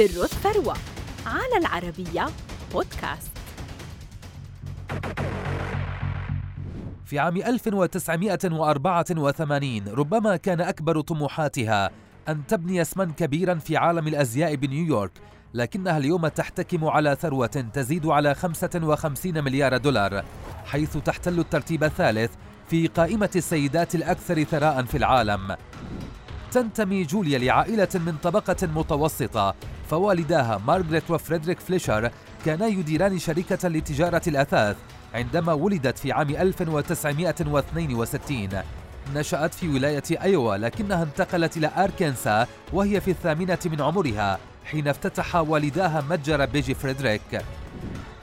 سر الثروة على العربية بودكاست. في عام 1984 ربما كان أكبر طموحاتها أن تبني اسما كبيرا في عالم الأزياء بنيويورك لكنها اليوم تحتكم على ثروة تزيد على 55 مليار دولار حيث تحتل الترتيب الثالث في قائمة السيدات الأكثر ثراء في العالم. تنتمي جوليا لعائلة من طبقة متوسطة فوالداها مارغريت وفريدريك فليشر كانا يديران شركة لتجارة الأثاث عندما ولدت في عام 1962 نشأت في ولاية أيوا لكنها انتقلت إلى أركنسا وهي في الثامنة من عمرها حين افتتح والداها متجر بيجي فريدريك.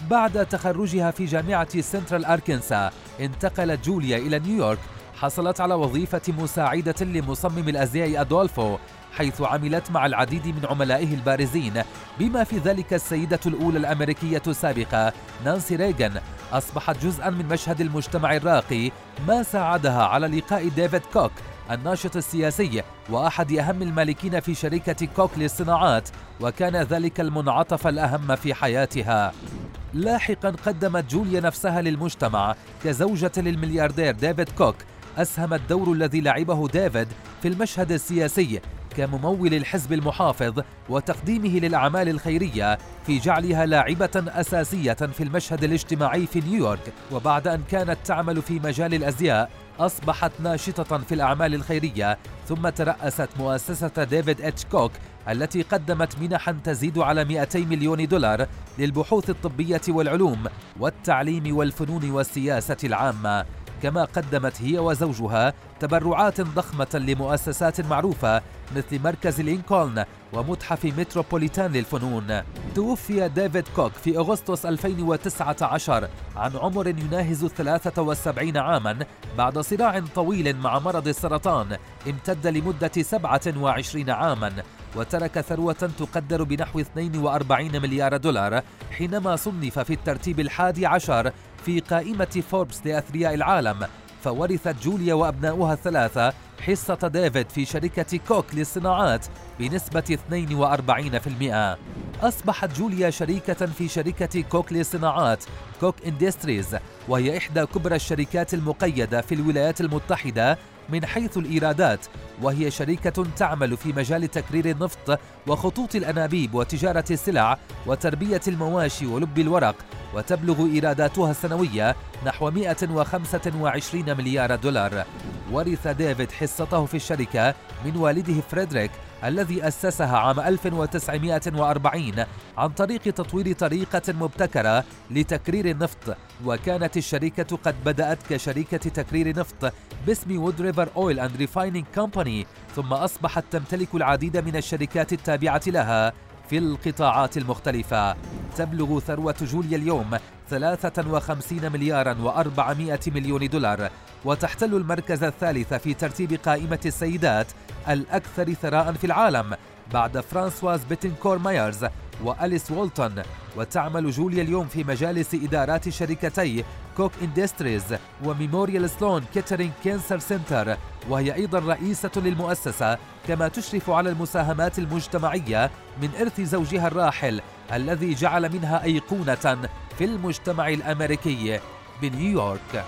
بعد تخرجها في جامعة سنترال أركنسا انتقلت جوليا إلى نيويورك حصلت على وظيفة مساعدة لمصمم الأزياء أدولفو حيث عملت مع العديد من عملائه البارزين بما في ذلك السيدة الأولى الأمريكية السابقة نانسي ريغان. أصبحت جزءا من مشهد المجتمع الراقي ما ساعدها على لقاء ديفيد كوك الناشط السياسي وأحد أهم المالكين في شركة كوك للصناعات وكان ذلك المنعطف الأهم في حياتها. لاحقا قدمت جوليا نفسها للمجتمع كزوجة للملياردير ديفيد كوك أسهم الدور الذي لعبه ديفيد في المشهد السياسي كممول الحزب المحافظ وتقديمه للأعمال الخيرية في جعلها لاعبة أساسية في المشهد الاجتماعي في نيويورك. وبعد أن كانت تعمل في مجال الأزياء أصبحت ناشطة في الأعمال الخيرية ثم ترأست مؤسسة ديفيد H كوك التي قدمت منحا تزيد على 200 مليون دولار للبحوث الطبية والعلوم والتعليم والفنون والسياسة العامة. كما قدمت هي وزوجها تبرعات ضخمة لمؤسسات معروفة مثل مركز لينكولن ومتحف متروبوليتان للفنون. توفي ديفيد كوك في أغسطس 2019 عن عمر يناهز 73 عاما بعد صراع طويل مع مرض السرطان امتد لمدة 27 عاما وترك ثروة تقدر بنحو 42 مليار دولار حينما صنف في الترتيب الحادي عشر في قائمة فوربس لأثرياء العالم فورثت جوليا وأبناؤها الثلاثة حصة ديفيد في شركة كوك للصناعات بنسبة 42% أصبحت جوليا شريكة في شركة كوك للصناعات Koch Industries وهي إحدى كبرى الشركات المقيدة في الولايات المتحدة من حيث الإيرادات وهي شركة تعمل في مجال تكرير النفط وخطوط الأنابيب وتجارة السلع وتربية المواشي ولب الورق وتبلغ إيراداتها السنوية نحو 125 مليار دولار. ورث ديفيد حصته في الشركة من والده فريدريك الذي أسسها عام 1940 عن طريق تطوير طريقة مبتكرة لتكرير النفط. وكانت الشركة قد بدأت كشركة تكرير نفط باسم Wood River Oil and Refining Company ثم أصبحت تمتلك العديد من الشركات التابعة لها في القطاعات المختلفة. تبلغ ثروة جوليا اليوم 53 مليارا و400 مليون دولار وتحتل المركز الثالث في ترتيب قائمة السيدات الأكثر ثراء في العالم بعد فرانسواز بيتنكور مايرز وأليس وولتون وتعمل جوليا اليوم في مجالس إدارات شركتي Koch Industries و Memorial Sloan Kettering Cancer Center وهي أيضا رئيسة للمؤسسة كما تشرف على المساهمات المجتمعية من إرث زوجها الراحل الذي جعل منها أيقونة في المجتمع الأمريكي بنيويورك